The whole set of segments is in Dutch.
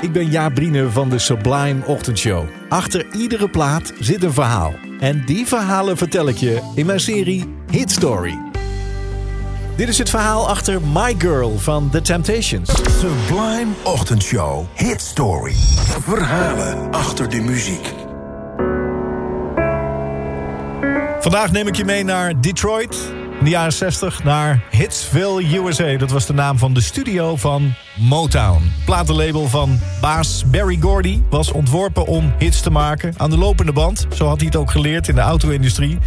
Ik ben Jaap Brine van de Sublime Ochtendshow. Achter iedere plaat zit een verhaal. En die verhalen vertel ik je in mijn serie Hit Story. Dit is het verhaal achter My Girl van The Temptations. Sublime Ochtendshow. Hit Story. Verhalen achter de muziek. Vandaag neem ik je mee naar Detroit. In de jaren 60 naar Hitsville, USA. Dat was de naam van de studio van Motown. Platenlabel van baas Barry Gordy was ontworpen om hits te maken. Aan de lopende band. Zo had hij het ook geleerd in de auto-industrie.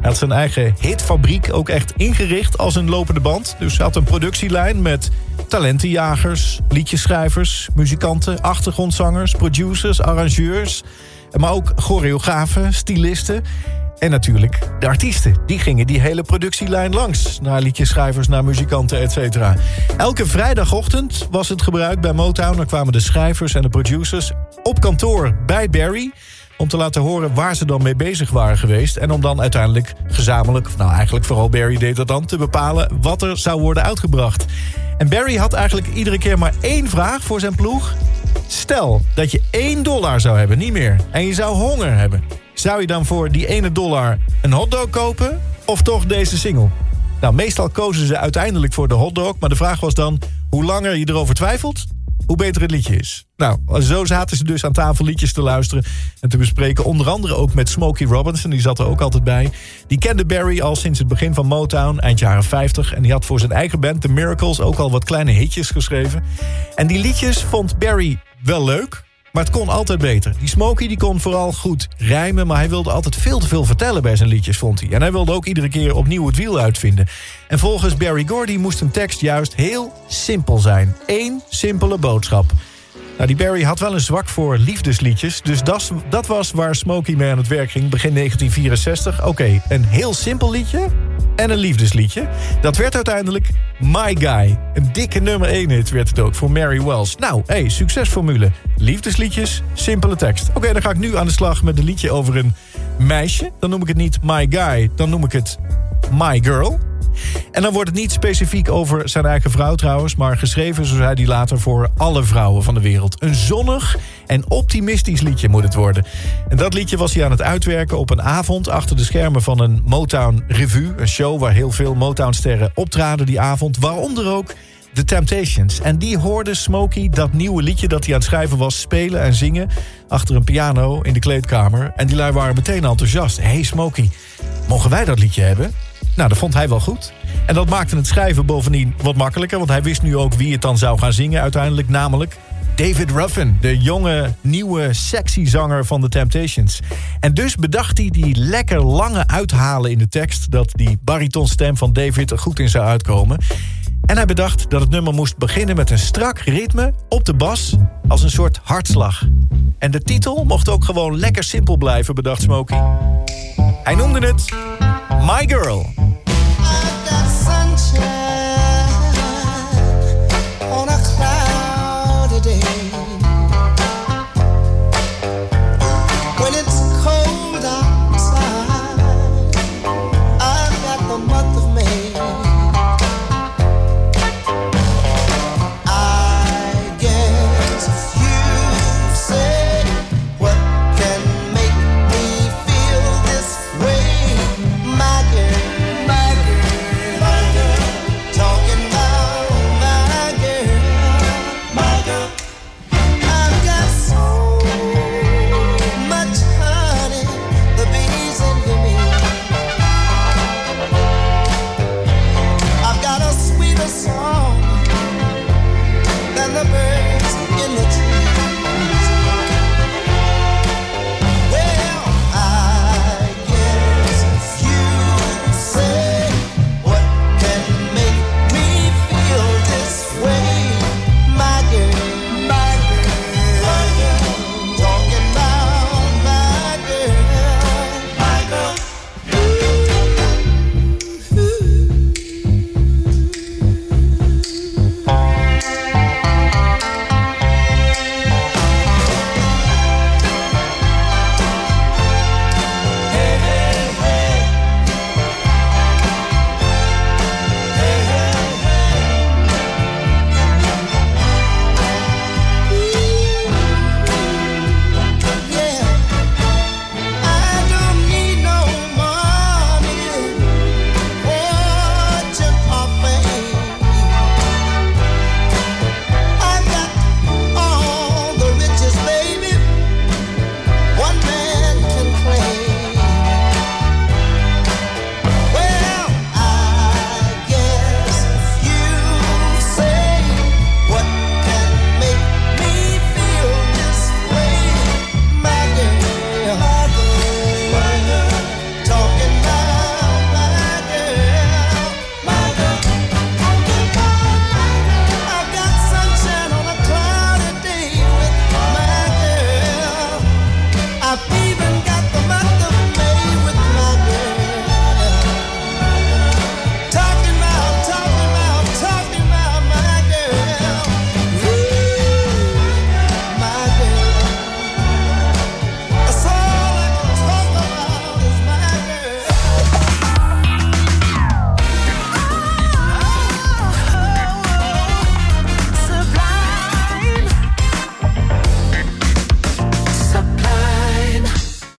Hij had zijn eigen hitfabriek ook echt ingericht als een lopende band. Dus hij had een productielijn met talentenjagers, liedjeschrijvers, muzikanten, achtergrondzangers, producers, arrangeurs. Maar ook choreografen, stylisten. En natuurlijk de artiesten. Die gingen die hele productielijn langs. Naar liedjeschrijvers, naar muzikanten, et cetera. Elke vrijdagochtend was het gebruik bij Motown. Dan kwamen de schrijvers en de producers op kantoor bij Barry om te laten horen waar ze dan mee bezig waren geweest. En om dan uiteindelijk gezamenlijk, nou eigenlijk vooral Barry deed dat dan... te bepalen wat er zou worden uitgebracht. En Barry had eigenlijk iedere keer maar één vraag voor zijn ploeg. Stel dat je één dollar zou hebben, niet meer. En je zou honger hebben. Zou je dan voor die ene dollar een hotdog kopen of toch deze single? Nou, meestal kozen ze uiteindelijk voor de hotdog. Maar de vraag was dan, hoe langer je erover twijfelt, hoe beter het liedje is. Nou, zo zaten ze dus aan tafel liedjes te luisteren en te bespreken. Onder andere ook met Smokey Robinson, die zat er ook altijd bij. Die kende Barry al sinds het begin van Motown, eind jaren 50. En die had voor zijn eigen band, The Miracles, ook al wat kleine hitjes geschreven. En die liedjes vond Barry wel leuk, maar het kon altijd beter. Die Smokey die kon vooral goed rijmen... maar hij wilde altijd veel te veel vertellen bij zijn liedjes, vond hij. En hij wilde ook iedere keer opnieuw het wiel uitvinden. En volgens Barry Gordy moest een tekst juist heel simpel zijn. Eén simpele boodschap. Nou, die Barry had wel een zwak voor liefdesliedjes... dus dat, dat was waar Smokey mee aan het werk ging begin 1964. Oké, een heel simpel liedje en een liefdesliedje. Dat werd uiteindelijk My Guy. Een dikke nummer 1 hit werd het ook voor Mary Wells. Nou, hey, succesformule. Liefdesliedjes, simpele tekst. Oké, dan ga ik nu aan de slag met een liedje over een meisje. Dan noem ik het niet My Guy, dan noem ik het My Girl. En dan wordt het niet specifiek over zijn eigen vrouw trouwens... maar geschreven, zo zei hij later, voor alle vrouwen van de wereld. Een zonnig en optimistisch liedje moet het worden. En dat liedje was hij aan het uitwerken op een avond... achter de schermen van een Motown Revue. Een show waar heel veel Motown-sterren optraden die avond. Waaronder ook The Temptations. En die hoorde Smokey dat nieuwe liedje dat hij aan het schrijven was... spelen en zingen achter een piano in de kleedkamer. En die lui waren meteen enthousiast. Hey Smokey, mogen wij dat liedje hebben? Nou, dat vond hij wel goed. En dat maakte het schrijven bovendien wat makkelijker... want hij wist nu ook wie het dan zou gaan zingen uiteindelijk. Namelijk David Ruffin, de jonge, nieuwe, sexy zanger van The Temptations. En dus bedacht hij die lekker lange uithalen in de tekst... dat die baritonstem van David er goed in zou uitkomen. En hij bedacht dat het nummer moest beginnen met een strak ritme op de bas... als een soort hartslag. En de titel mocht ook gewoon lekker simpel blijven, bedacht Smokey. Hij noemde het My Girl. Christmas.